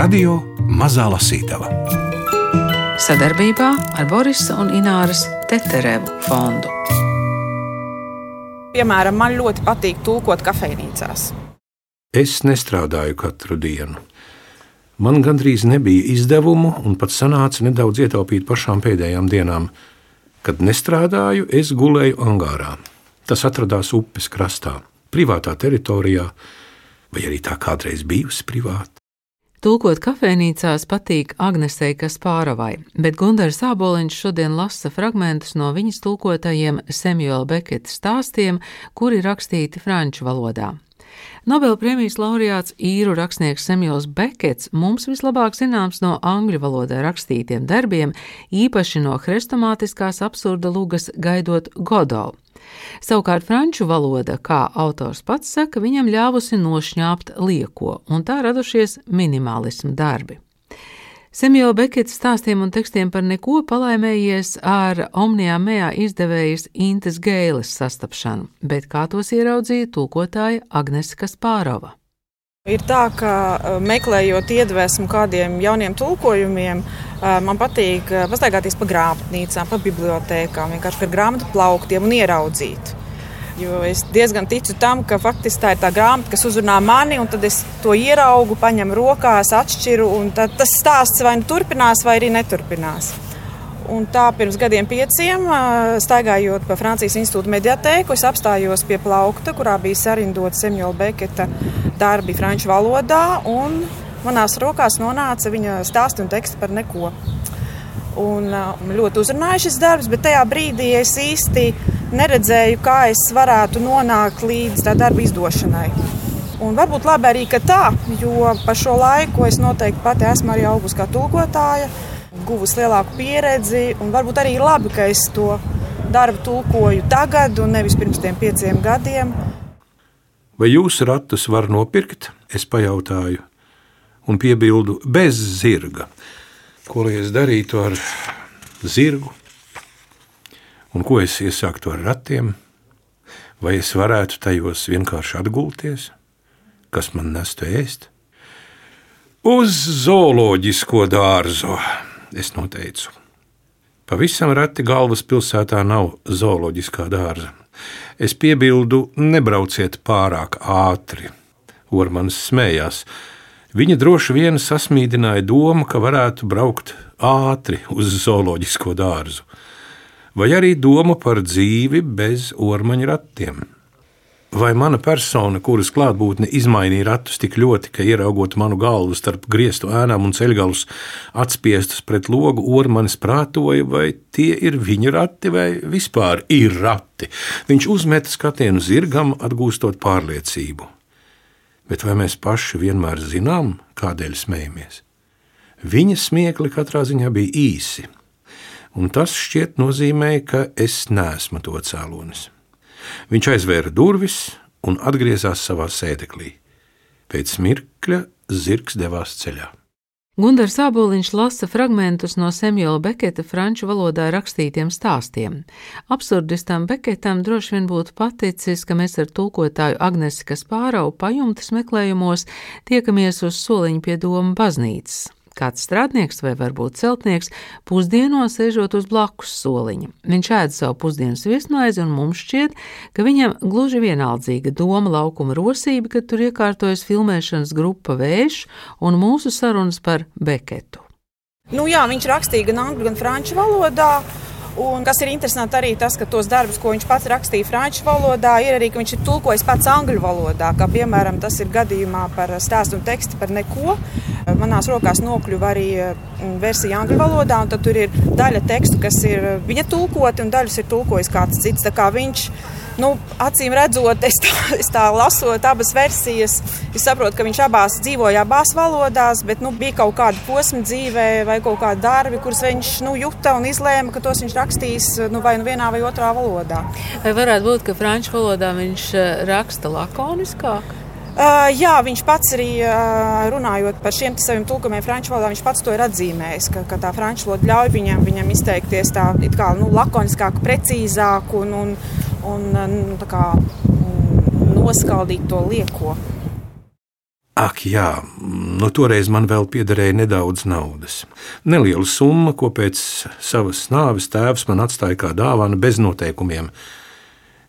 Radio Mazā Lasītava sadarbībā ar Borisa un Ināras Teterevu fondu. Piemēram, man ļoti patīk tulkot kafejnīcās. Es nestrādāju katru dienu. Man gandrīz nebija izdevumu, un pat sanāca nedaudz ietaupīt pašām pēdējām dienām. Kad nestrādāju, es gulēju angārā. Tas atradās upes krastā, privātā teritorijā, vai arī tā kādreiz bijusi privāta. Tulkot kafejnīcās patīk Agnesei Kaspārovai, bet Gunārs Sāboliņš šodien lasa fragmentus no viņas tulkotajiem Samuela Beketa stāstiem, kuri rakstīti franču valodā. Nobelpremijas laureāts īru rakstnieks Samuels Bekets mums vislabāk zināms no angļu valodā rakstītiem darbiem, īpaši no hrestomātiskās absurda lugas gaidot Godolu. Savukārt franču valoda, kā autors pats saka, viņam ļāvusi nošņāpt lieko, un tā radušies minimālismu darbi. Semjo Bekets stāstiem un tekstiem par neko palaimējies ar Omnijā Mejā izdevējas Intas Gēles sastapšanu, bet kā tos ieraudzīja tulkotāja Agnese Kaspārova. Ir tā, ka eh, meklējot iedvesmu kādiem jauniem tulkojumiem, eh, man patīk eh, pastaigāties pa grāmatnīcām, pa bibliotekām, vienkārši par grāmatu plauktiem un ieraudzīt. Jo es diezgan ticu tam, ka faktiski tā ir tā grāmata, kas uzrunā mani, un tad es to ieraugu, paņemu rokās, atšķiru, un tas stāsts vai nu turpinās, vai arī neturpinās. Un tā pirms gadiem pieciem, staigājot pa Francijas institūta mediatēku, es apstājos pie plaukta, kurā bija sarindota Samuela Beketa darbi franču valodā. Manās rokās nonāca viņa stāsti un teksti par neko. Un, uh, ļoti uzrunāja šis darbs, bet tajā brīdī es īsti neredzēju, kā es varētu nonākt līdz tā darba izdošanai. Un varbūt labi arī tā, jo pa šo laiku es noteikti pati esmu arī augusi kā tulkotāja guvusi lielāku pieredzi. Varbūt arī labi, ka es to darbu tulkoju tagad, un nevis pirms tiem pieciem gadiem. Vai jūsu ratus var nopirkt? Es pajautāju, un piebildu, bez zirga. Ko lai es darītu ar zirgu? Un ko es iesāktu ar ratiem? Vai es varētu tajos vienkārši atgulties? Kas man nestu ēst? Uz zooloģisko dārzu! Es noteicu. Pavisam reti galvaspilsētā nav zooloģiskā dārza. Es piebildu, nebrauciet pārāk ātri. Ormans smējās. Viņa droši vien sasmīdināja domu, ka varētu braukt ātri uz zooloģisko dārzu, vai arī doma par dzīvi bez ormaņa ratiem. Vai mana persona, kuras klātbūtne izmainīja ratus tik ļoti, ka ieraugot manu galvu starp griestu ēnām un ceļgalus atspiestus pret logu, ormanis prātoja, vai tie ir viņa rati vai vispār ir rati. Viņš uzmeta skatienu zirgam, atgūstot pārliecību. Bet vai mēs paši vienmēr zinām, kādēļ smējamies? Viņa smiekli katrā ziņā bija īsi, un tas šķiet nozīmēja, ka es neesmu to cēlonis. Viņš aizvēra durvis un atgriezās savā sēdeklī. Pēc mirkļa zirgs devās ceļā. Gunārs Aboliņš lasa fragmentus no Samuela Beketa franču valodā rakstītiem stāstiem. Absurdistam Beketam droši vien būtu paticis, ka mēs ar tulkotāju Agnesi Kaspārau pajumtes meklējumos tiekamies uz soliņu pie Doma baznīcas. Kāds strādnieks vai varbūt celtnieks pusdienos sēžot uz blakus soliņa. Viņš ēd savu pusdienas viesmaizi, un mums šķiet, ka viņam gluži vienaldzīga doma laukuma rosība, kad tur iekārtojas filmēšanas grupa Vējš un mūsu sarunas par Beketu. Nu jā, viņš rakstīja gan angļu, gan franču valodā. Un kas ir interesanti arī tas, ka tos darbus, ko viņš pats rakstīja franču valodā, ir arī, viņš ir tulkojis pats angļu valodā. Kā piemēram, tas ir gadījumā par stāstu un tekstu par neko. Manās rokās nokļuva arī mm, versija angļu valodā, un tur ir daļa tekstu, kas ir viņa tulkoti, un daļas ir tulkojis kāds cits. Tā kā viņš nu, acīm redzot, es tā, es tā lasot abas versijas, es saprotu, ka viņš abās dzīvoja abās valodās, bet nu, bija kaut kāda posma dzīvē vai kaut kādi darbi, kurus viņš nu, juta un izlēma, ka tos viņš rakstīs nu, vai nu vienā vai otrā valodā. Vai varētu būt, ka franču valodā viņš eh, raksta lakoniskāk? Uh, jā, viņš pats arī uh, runājot par šiem saviem tulkumiem franču valodā, viņš pats to ir atzīmējis, ka, ka tā franču valoda ļauj viņam, viņam izteikties tā kā nu, lakoniskāk, precīzāk un, un, un nu, kā, mm, noskaldīt to lieko. Ak, jā, nu toreiz man vēl piederēja nedaudz naudas. Neliela summa, ko pēc savas nāves tēvs man atstāja kā dāvana bez noteikumiem.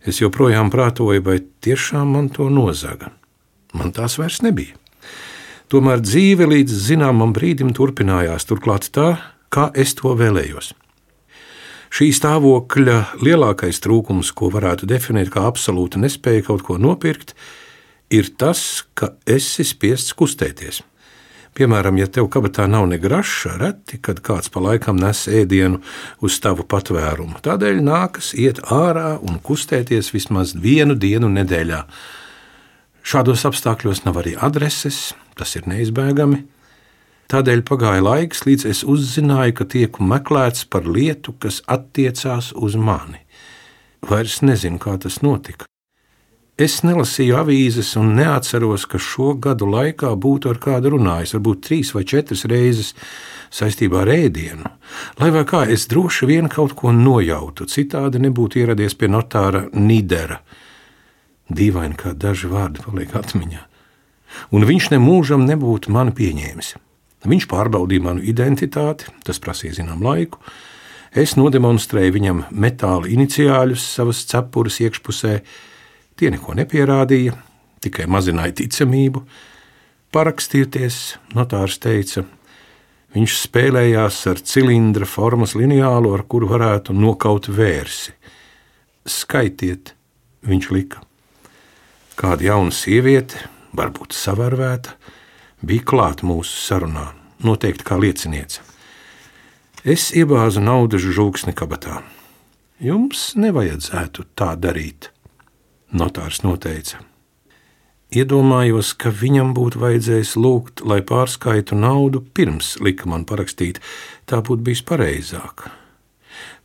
Es joprojām prātoju, vai tiešām man to nozaga. Man tās vairs nebija. Tomēr dzīve līdz zināmam brīdim turpinājās, turklāt tā, kā es to vēlējos. Šī stāvokļa lielākais trūkums, ko varētu definēt kā absolūta nespēja kaut ko nopirkt, ir tas, ka esi spiests kustēties. Piemēram, ja tev kabatā nav ne graša, reti, kad kāds pa laikam nes ēdienu uz tavu patvērumu. Tādēļ nākas iet ārā un kustēties vismaz vienu dienu nedēļā. Šādos apstākļos nav arī adreses, tas ir neizbēgami. Tādēļ pagāja laiks, līdz es uzzināju, ka tieku meklēts par lietu, kas attiecās uz mani. Vairs nezinu, kā tas notika. Es nelasīju avīzes un neatceros, ka šo gadu laikā būtu ar kādu runājis, varbūt trīs vai četras reizes saistībā ar ēdienu. Lai vai kā es droši vien kaut ko nojautu, citādi nebūtu ieradies pie notāra Nidera. Dīvaini, kā daži vārdi paliek atmiņā. Un viņš nemūžam nebūtu mani pieņēmis. Viņš pārbaudīja manu identitāti, tas prasīja zinām laiku. Es nodemonstrēju viņam metāla iniciāļus savas cepures iekšpusē. Tie neko nepierādīja, tikai mazināja ticamību. Parakstieties, notārs teica. Viņš spēlējās ar cilindra formas lineālu, ar kuru varētu nokaut vērsi. Skaitiet, viņš lika. Kāda jauna sieviete, varbūt savārvēta, bija klāta mūsu sarunā, noteikti kā lieciniece. Es iebāzu naudas žūksni kabatā. Jums nevajadzētu tā darīt, notārs noteica. Iedomājos, ka viņam būtu vajadzējis lūgt, lai pārskaitu naudu pirms lika man parakstīt. Tā būtu bijis pareizāk.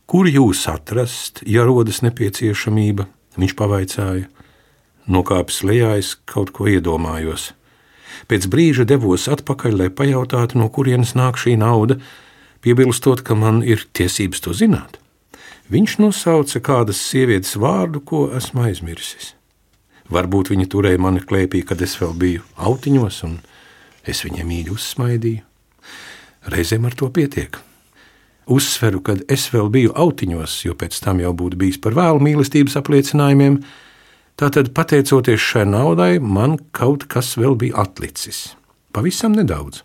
Kur jūs atrast, ja rodas nepieciešamība? Viņš pavaicāja. Nokāpis lejā, es kaut ko iedomājos. Pēc brīža devos atpakaļ, lai pajautātu, no kurienes nāk šī nauda, piebilstot, ka man ir tiesības to zināt. Viņš nosauca kādas sievietes vārdu, ko esmu aizmirsis. Varbūt viņa turēja mani klēpī, kad es vēl biju autiņos, un es viņai mīļi uzsmaidīju. Reizēm ar to pietiek. Uzsveru, kad es vēl biju autiņos, jo pēc tam jau būtu bijis par vēlu mīlestības apliecinājumiem, Tātad, pateicoties šai naudai, man kaut kas vēl bija atlicis. Pavisam nedaudz.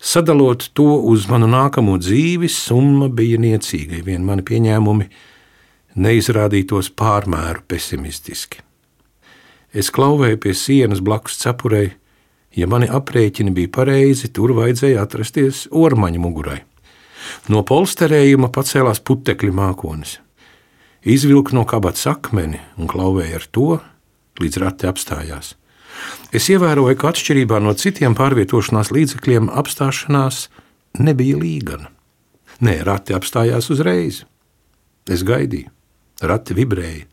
Sadalot to uz manu nākamo dzīvi, summa bija niecīga, vien mani pieņēmumi neizrādītos pārmēru pesimistiski. Es klauvēju pie sienas blakus cepurei, ja mani aprēķini bija pareizi, tur vajadzēja atrasties ormaņa mugurai. No polsterējuma pacēlās putekļi mākonis izvilka no kabatas akmeni un klauvēja ar to, līdz rati apstājās. Es ievēroju, ka atšķirībā no citiem pārvietošanās līdzekļiem, apstāšanās nebija līgana. Nē, rati apstājās uzreiz. Es gaidīju, rati vibrēja.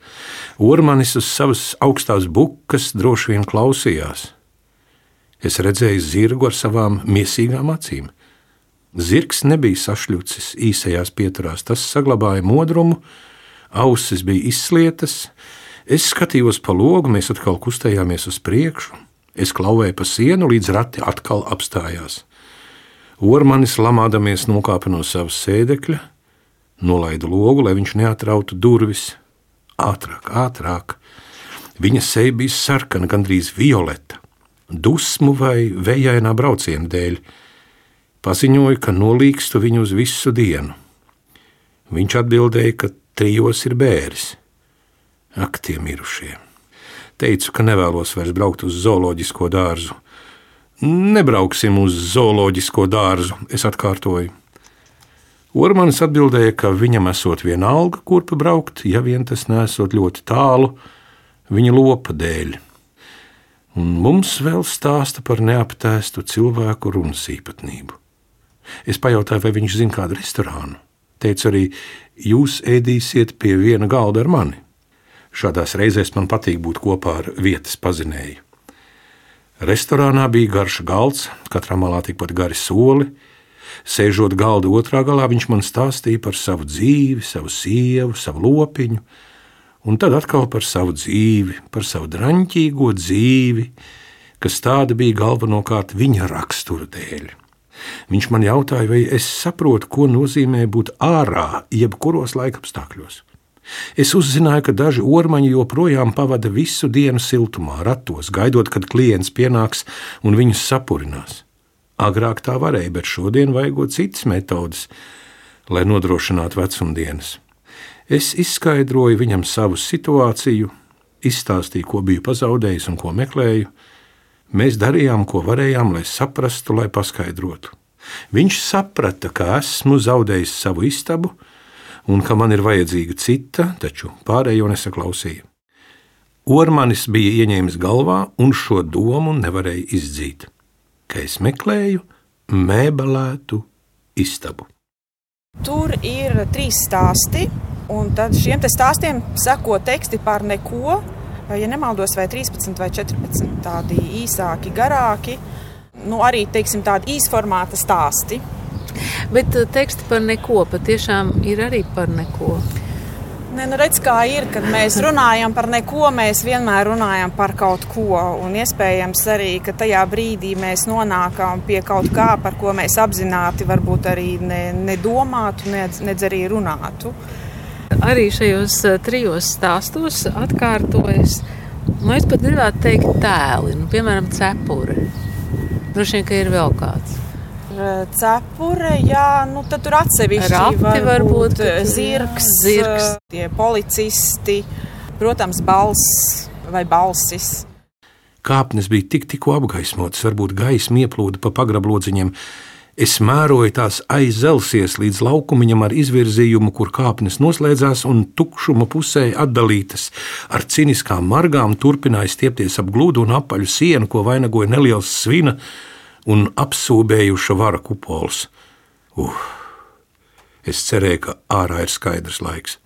Ormanis uz savas augstās bukas droši vien klausījās. Es redzēju zirgu ar savām miesīgām acīm. Zirgs nebija sašļucis īsajās pieturās, tas saglabāja modrumu, ausis bija izslietas. Es skatījos pa logu, mēs atkal kustējāmies uz priekšu. Es klauvēju pa sienu, līdz rati atkal apstājās. Ormanis lamādamies nokāpa no savas sēdekļa, nolaida logu, lai viņš neatrautu durvis. Ātrāk, ātrāk. Viņa seja bija sarkana, gandrīz violeta, dusmu vai vējainā brauciena dēļ. Paziņoja, ka nolīgstu viņu uz visu dienu. Viņš atbildēja, ka trijos ir bēris. Ak, tie mirušie! Teicu, ka nevēlos vairs braukt uz zooloģisko dārzu. Nebrauksim uz zooloģisko dārzu, es atkārtoju. Ormanis atbildēja, ka viņam esot viena alga, kurp braukt, ja vien tas nesot ļoti tālu viņa lopa dēļ. Un mums vēl stāsta par neaptēstu cilvēku runas īpatnību. Es pajautāju, vai viņš zina kādu restorānu. Teicu arī, jūs ēdīsiet pie viena galda ar mani. Šādās reizēs man patīk būt kopā ar vietas pazinēju. Restorānā bija garš galds, katrā malā tikpat gari soli. Sēžot galda otrā galā, viņš man stāstīja par savu dzīvi, savu sievu, savu lopiņu, un tad atkal par savu dzīvi, par savu draņķīgo dzīvi, kas tāda bija galvenokārt viņa rakstura dēļ. Viņš man jautāja, vai es saprotu, ko nozīmē būt ārā, jebkuros laikapstākļos. Es uzzināju, ka daži ormaņi joprojām pavada visu dienu siltumā, ratos, gaidot, kad klients pienāks un viņus sapurinās. Agrāk tā varēja, bet šodien vajagot citas metodes, lai nodrošinātu vecumdienas. Es izskaidroju viņam savu situāciju, izstāstīju, ko biju pazaudējis un ko meklēju. Mēs darījām, ko varējām, lai saprastu, lai paskaidrotu. Viņš saprata, ka esmu zaudējis savu istabu un ka man ir vajadzīga cita, taču pārējo nesaklausīja. Ormanis bija ieņēmis galvā, un šo domu nevarēja izdzīt, ka es meklēju mēbelētu istabu. Tur ir trīs stāsti, un tad šiem stāstiem seko teksti par neko. Ja nemaldos, vai 13 vai 14 tādi īsāki, garāki, nu, arī teiksim, tādi īsformāta stāsti. Bet eh, teksti par neko patiešām ir arī par neko. Ne, nu redz, kā ir, kad mēs runājam par neko, mēs vienmēr runājam par kaut ko. Un iespējams arī, tajā brīdī mēs nonākam pie kaut kā, par ko mēs apzināti varbūt arī ne, nedomātu, nedz, nedz arī runātu. Arī šajos eh, trijos stāstos atkārtojas, nu es pat gribētu teikt tēli, nu, piemēram, cepure. Droši vien, ka ir vēl kāds cepure, jā, nu tad tur atsevišķi Rati var, var būt zirgs, zirgs, tie policisti, protams, balss vai balsis. Kāpnes bija tik, tikko apgaismotas, varbūt gaisma ieplūda pa pagrablodziņiem. Es mēroju tās aizelsies līdz laukumiņam ar izvirzījumu, kur kāpnes noslēdzās un tukšuma pusē atdalītas. Ar ciniskām margām turpināja stiepties ap glūdu un apaļu sienu, ko vainagoja neliels svina un apsūbējuša vara kupols. Uh, es cerēju, ka ārā ir skaidrs laiks.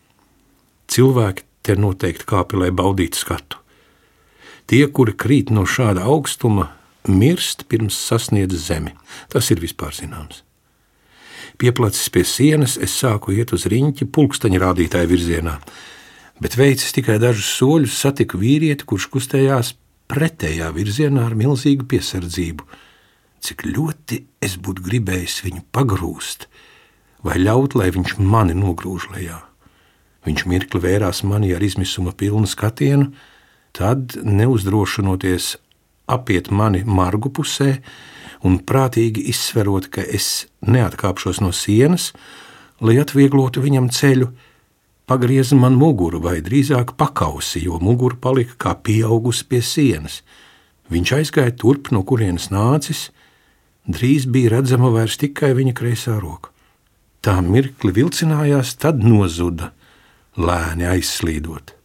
Cilvēki te noteikti kāpi, lai baudītu skatu. Tie, kuri krīt no šāda augstuma, mirst pirms sasniedz zemi. Tas ir vispār zināms. Pieplacis pie sienas, es sāku iet uz riņķi pulksteņa rādītāja virzienā, bet veicis tikai dažus soļus, satiku vīrieti, kurš kustējās pretējā virzienā ar milzīgu piesardzību cik ļoti es būtu gribējis viņu pagrūst, vai ļaut, lai viņš mani nogrūž lejā. Viņš mirkli vērās mani ar izmisuma pilnu skatienu, tad, neuzdrošinoties apiet mani margu pusē un prātīgi izsverot, ka es neatkāpšos no sienas, lai atvieglotu viņam ceļu, pagrieza man muguru, vai drīzāk pakausi, jo mugura palika kā pieaugusi pie sienas. Viņš aizgāja turp, no kurienes nācis, drīz bija redzama vairs tikai viņa kreisā roka. Tā mirkli vilcinājās, tad nozuda, lēni aizslīdot.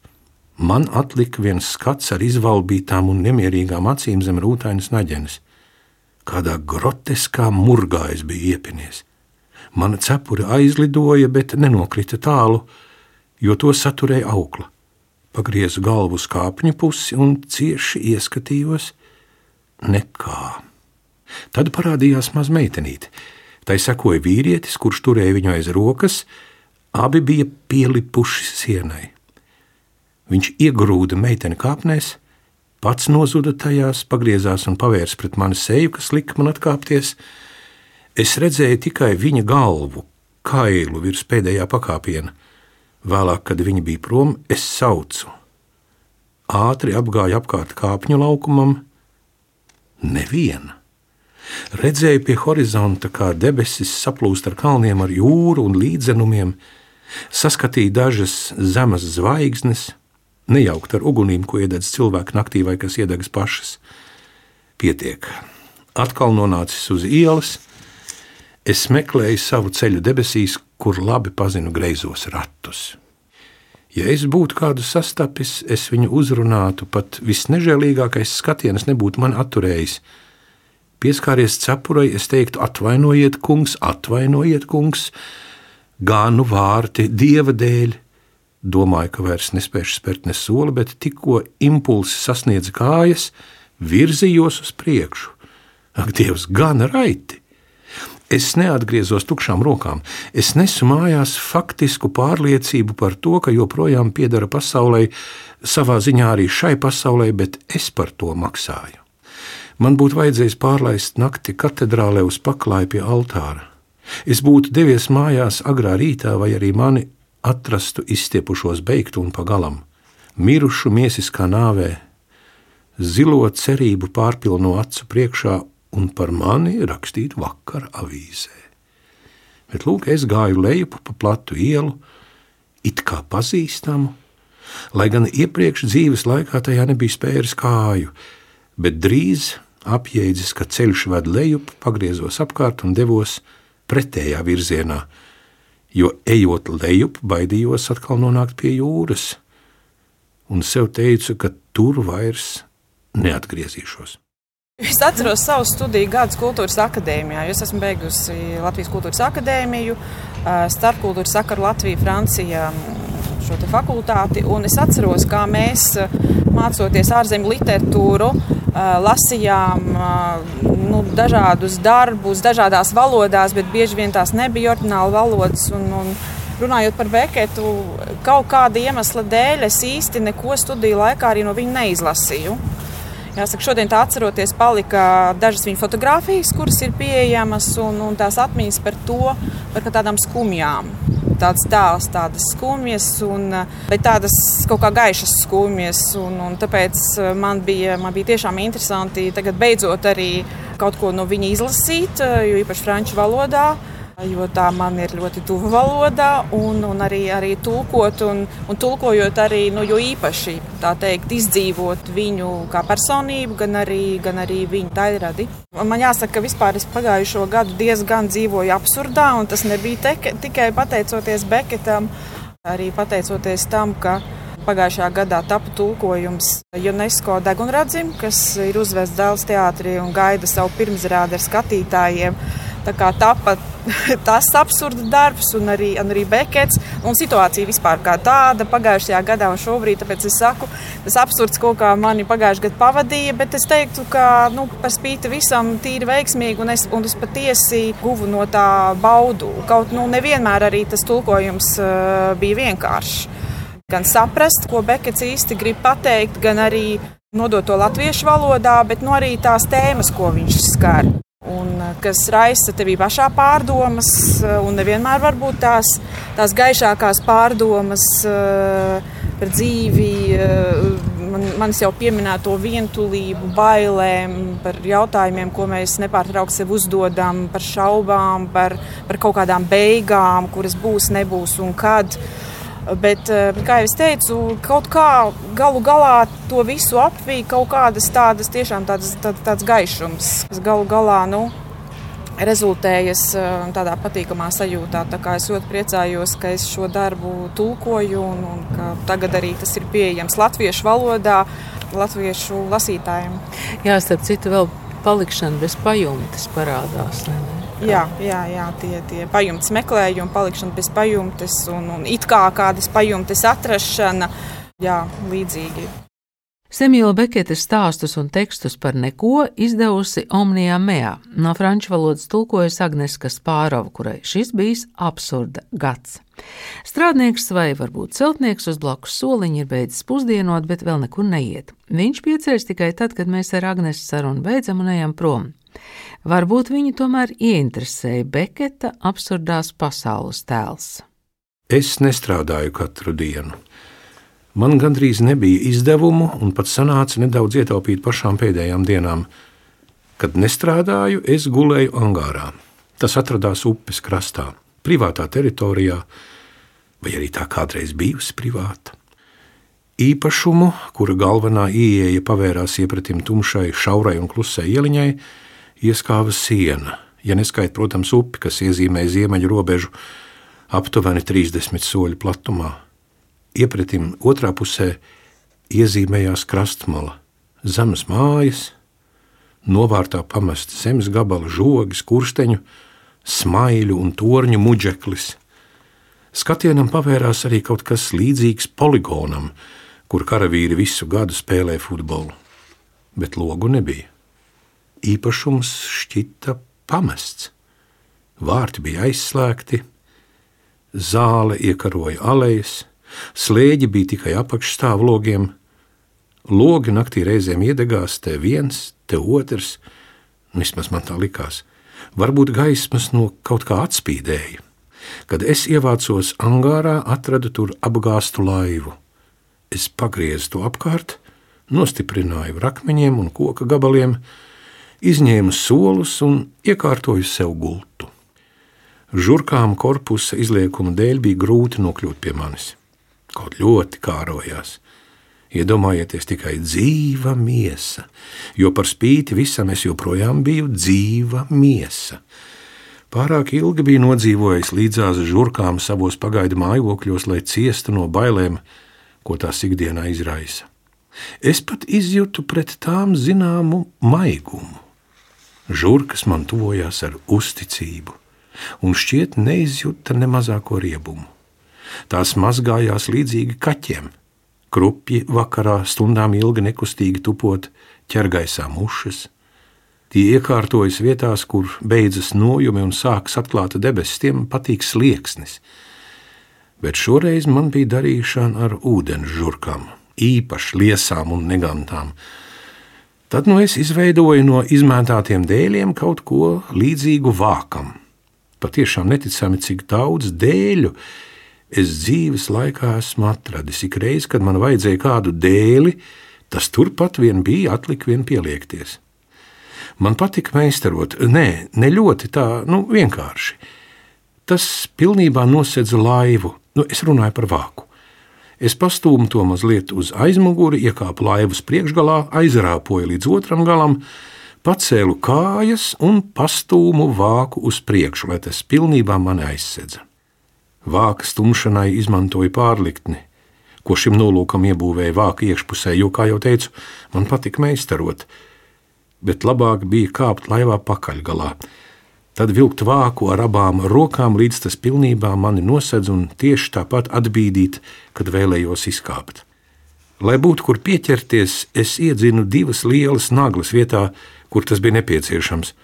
Man atlika viens skats ar izvalbītām un nemierīgām acīm zem rūtainas naģenes. Kādā groteskā murgā es biju iepinies. Mana cepure aizlidoja, bet nenokrita tālu, jo to saturēja aukla. Pagriezu galvu uz kāpņu pusi un cieši ieskatījos nekā. Tad parādījās maz meitenīte. Tai sekoja vīrietis, kurš turēja viņu aiz rokas, abi bija pielipuši sienai. Viņš iegrūda meiteni kāpnēs, pats nozuda tajās, pagriezās un pavērs pret mani seju, kas lika man atkāpties. Es redzēju tikai viņa galvu, kailu virs pēdējā pakāpiena. Vēlāk, kad viņa bija prom, es saucu. Ātri apgāju apkārt kāpņu laukumam. Neviena. Redzēju pie horizonta, kā debesis saplūst ar kalniem, ar jūru un līdzenumiem, saskatīju dažas zemes zvaigznes, nejaukt ar ugunīm, ko iededz cilvēku naktī vai kas iedegas pašas. Pietiek. Atkal nonācis uz ielas, es meklēju savu ceļu debesīs, kur labi pazinu greizos ratus. Ja es būtu kādu sastapis, es viņu uzrunātu, pat visnežēlīgākais skatiens nebūtu man atturējis Pieskāries cepurei, es teiktu, atvainojiet, kungs, atvainojiet, kungs, gānu vārti dieva dēļ. Domāju, ka vairs nespēšu spērt ne soli, bet tikko impulsi sasniedz kājas, virzījos uz priekšu. Ak, Dievs, gan raiti! Es neatgriezos tukšām rokām. Es nesu mājās faktisku pārliecību par to, ka joprojām piedara pasaulē, savā ziņā arī šai pasaulē, bet es par to maksāju. Man būtu vajadzējis pārlaist nakti katedrālē uz paklāju pie altāra. Es būtu devies mājās agrā rītā, vai arī mani atrastu izstiepušos beigtu un pagalam, mirušu miesiskā nāvē, zilo cerību pārpilno acu priekšā un par mani rakstītu vakar avīzē. Bet lūk, es gāju lejup pa platu ielu, it kā pazīstamu, lai gan iepriekš dzīves laikā tajā nebija spēris kāju, bet drīz apjēdzis, ka ceļš ved lejup, pagriezos apkārt un devos pretējā virzienā, jo ejot lejup, baidījos atkal nonākt pie jūras, un sev teicu, ka tur vairs neatgriezīšos. Es atceros savu studiju gadus kultūras akadēmijā. Es esmu beigusi Latvijas kultūras akadēmiju, starpkultūras sakaru Latviju, Francijā šo fakultāti. Es atceros, kā mēs mācoties ārzemju literatūru, lasījām nu, dažādus darbus, dažādās valodās, bet bieži vien tās nebija orģināla valodas. Un, un, runājot par Beketu, kaut kāda iemesla dēļ es īsti neko studiju laikā arī no viņa neizlasīju. Jāsaka, šodien tā atceroties, palika dažas viņa fotogrāfijas, kuras ir pieejamas, un, un tās atmiņas par to, par tādām skumjām. Tāds tēls, tādas skumjas, un, bet tādas kaut kā gaišas skumjas. Un, un tāpēc eh, man bija, man bija tiešām interesanti tagad beidzot arī kaut ko no viņa izlasīt, eh, jo īpaši franču valodā jo tā man ir ļoti tuva valoda, un, un arī, arī tulkot, un, un tulkojot arī, nu, jo īpaši tā teikt, izdzīvot viņu kā personību, gan arī, gan arī viņu daļradi. Man jāsaka, ka vispār es pagājušo gadu diezgan dzīvoju absurdā, un tas nebija te, tikai pateicoties Beketam, arī pateicoties tam, ka Pagājušajā gadā tapu tulkojums UNESCO degunradzim, kas ir uzvests Dēls teātrī un gaida savu pirmsrādi ar skatītājiem. Tā tāpat tas absurds darbs, un arī, un arī Bekets, un situācija vispār kā tāda pagājušajā gadā un šobrīd. Tāpēc es saku, tas absurds kaut kā mani pagājušajā gadā pavadīja, bet es teiktu, ka nu, par spīti visam tīri veiksmīgi, un es, un es patiesi guvu no tā baudu. Kaut nu, nevienmēr arī tas tulkojums uh, bija vienkāršs. Gan saprast, ko Bekets īsti grib pateikt, gan arī nodot to latviešu valodā, bet nu, arī tās tēmas, ko viņš skar un eh, kas raisa tevī pašā pārdomas, eh, un nevienmēr varbūt tās, tās gaišākās pārdomas eh, par dzīvi, man, manis jau pieminēto vientulību, bailēm, par jautājumiem, ko mēs nepārtraukti sev uzdodam, par šaubām, par, par kaut kādām beigām, kuras būs, nebūs un kad. Uh, Bet, eh, kā jau teicu, kaut kā galu galā to visu apvīja kaut kādas tādas, tiešām tādas, tādas, tāds gaišums, kas galu galā nu, rezultējas eh, tādā patīkamā sajūtā. Tā es ļoti priecājos, ka es šo darbu tulkoju un, un ka tagad arī tas ir pieejams latviešu valodā, latviešu lasītājiem. Jā, starp citu, vēl palikšana bez pajumtes parādās. Ne? Jā, jā, jā tie, tie pajumtes meklējumi, palikšana bez pajumtes un, un it kā kādas pajumtes atrašana, jā, līdzīgi. Semīla Beketa stāstus un tekstus par neko izdevusi Omnijā Mea. No franču valodas tulkojas Agneska Spārova, kurai šis bijis absurda gads. Strādnieks vai varbūt celtnieks uz blakus soliņa ir beidzis pusdienot, bet vēl nekur neiet. Viņš pieceļas tikai tad, kad mēs ar Agnesu sarunu beidzam un ejam prom. Varbūt viņu tomēr ieinteresēja Beketa absurdās pasaules tēls. Es nestrādāju katru dienu. Man gandrīz nebija izdevumu, un pat sanāca nedaudz ietaupīt pašām pēdējām dienām. Kad nestrādāju, es gulēju angārā. Tas atradās upes krastā, privātā teritorijā, vai arī tā kādreiz bijusi privāta. Īpašumu, kura galvenā ieeja pavērās iepratim tumšai, šaurai un klusai ieliņai, ieskāva siena, ja neskaita, protams, upi, kas iezīmē ziemeļu robežu aptuveni 30 soļu platumā. Iepratim otrā pusē iezīmējās krastmala, zemes mājas, novārtā pamesti zemes gabala, žogi, kursteņu, smaiļu un torņu muģeklis. Skatienam pavērās arī kaut kas līdzīgs poligonam, kur karavīri visu gadu spēlē futbolu, bet logu nebija īpašums šķita pamests. Vārti bija aizslēgti, zāle iekaroja alejas, slēģi bija tikai apakšstāvlogiem, Logi naktī reizēm iedegās, te viens, te otrs, vismaz man tā likās. Varbūt gaismas no kaut kā atspīdēja. Kad es ievācos angārā, atradu tur apgāstu laivu. Es pagriezu to apkārt, nostiprināju rakmeņiem un koka gabaliem, izņēmu solus un iekārtoju sev gultu. Žurkām korpusa izliekuma dēļ bija grūti nokļūt pie manis. Kaut ļoti kārojās. Iedomājieties tikai dzīva miesa, jo par spīti visam es joprojām biju dzīva miesa. Pārāk ilgi biju nodzīvojis līdzās žurkām savos pagaidu mājokļos, lai ciestu no bailēm, ko tās ikdienā izraisa. Es pat izjūtu pret tām zināmu maigumu. Žurkas man tuvojās ar uzticību, un šķiet neizjūta ne mazāko riebumu. Tās mazgājās līdzīgi kaķiem Krupji vakarā stundām ilgi nekustīgi tupot, ķergaisā mušas. Tie iekārtojas vietās, kur beidzas nojumi un sākas atklāta debesis, tiem patīk slieksnis. Bet šoreiz man bija darīšana ar ūdens žurkām, īpaši liesām un negantām. Tad nu es izveidoju no izmētātiem dēļiem kaut ko līdzīgu vākam. Patiešām neticami, cik daudz dēļu es dzīves laikā esmu atradis. Ik reiz, kad man vajadzēja kādu dēli, tas turpat vien bija atlikt vien pieliekties. Man patika meistarot, nē, ne ļoti tā, nu, vienkārši. Tas pilnībā nosedza laivu, nu, es runāju par vāku. Es pastūmu to mazliet uz aizmuguri, iekāpu laivas priekšgalā, aizrāpoju līdz otram galam, pacēlu kājas un pastūmu vāku uz priekšu, lai tas pilnībā mani aizsedza. Vāka stumšanai izmantoja pārliktni, ko šim nolūkam iebūvēja vāka iekšpusē, jo, kā jau teicu, man patika meistarot, bet labāk bija kāpt laivā pakaļgalā. Tad vilkt vāku ar abām rokām, līdz tas pilnībā mani nosedz un tieši tāpat atbīdīt, kad vēlējos izkāpt. Lai būtu kur pieķerties, es iedzinu divas lielas naglas vietā, kur tas bija nepieciešams.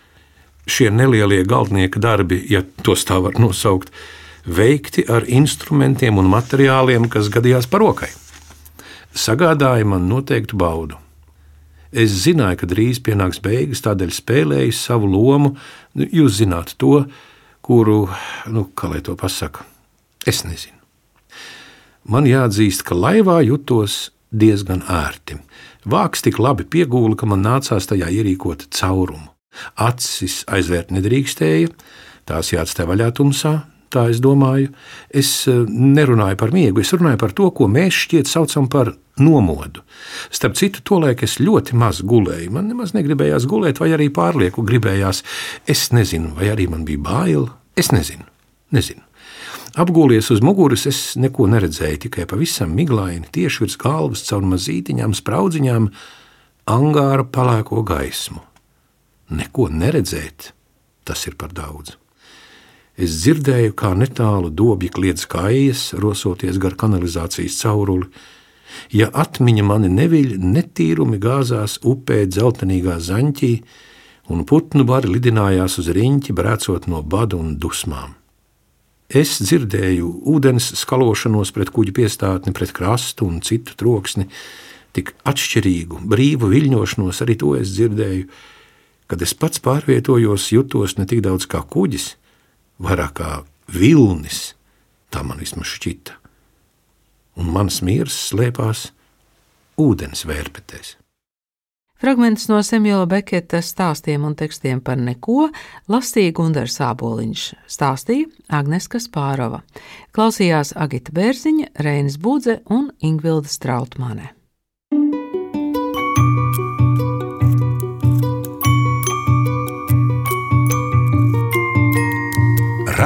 Šie nelielie galdnieka darbi, ja tos tā var nosaukt, veikti ar instrumentiem un materiāliem, kas gadījās par rokai. Sagādāja man noteiktu baudu. Es zināju, ka drīz pienāks beigas, tādēļ spēlēju savu lomu. Nu, jūs zināt to, kuru, nu, kā lai to pasaka, es nezinu. Man jāatzīst, ka laivā jutos diezgan ērti. Vāks tik labi piegūla, ka man nācās tajā ierīkot caurumu. Acis aizvērt nedrīkstēja, tās jāatstāj vaļā tumsā, tā es domāju. Es eh, nerunāju par miegu, es runāju par to, ko mēs šķiet saucam par nomodu. Starp citu, tolaik es ļoti maz gulēju. Man nemaz negribējās gulēt, vai arī pārlieku gribējās. Es nezinu, vai arī man bija bail. Es nezinu. nezinu. Apgūlies uz muguras, es neko neredzēju, tikai pavisam miglaini, tieši virs galvas, caur mazītiņām, spraudziņām, angāra palēko gaismu. Neko neredzēt, tas ir par daudz. Es dzirdēju, kā netālu dobji kliedz kājas, rosoties gar kanalizācijas cauruli. Ja atmiņa mani neviļ, netīrumi gāzās upē dzeltenīgā zaņķī, un putnu bari lidinājās uz riņķi, brēcot no bada un dusmām. Es dzirdēju ūdens skalošanos pret kuģa piestātni, pret krastu un citu troksni, tik atšķirīgu, brīvu viļņošanos arī to es dzirdēju. Kad es pats pārvietojos, jutos ne tik daudz kā kuģis, vairāk kā vilnis, tā man vismaz šķita. Un mans miers slēpās ūdens vērpetēs. Fragments no Samuela Beketa stāstiem un tekstiem par neko lasīja Gunārs Sāboliņš, stāstīja Agneska Spārova, klausījās Agita Bērziņa, Reinas Budze un Ingvilda Strautmane.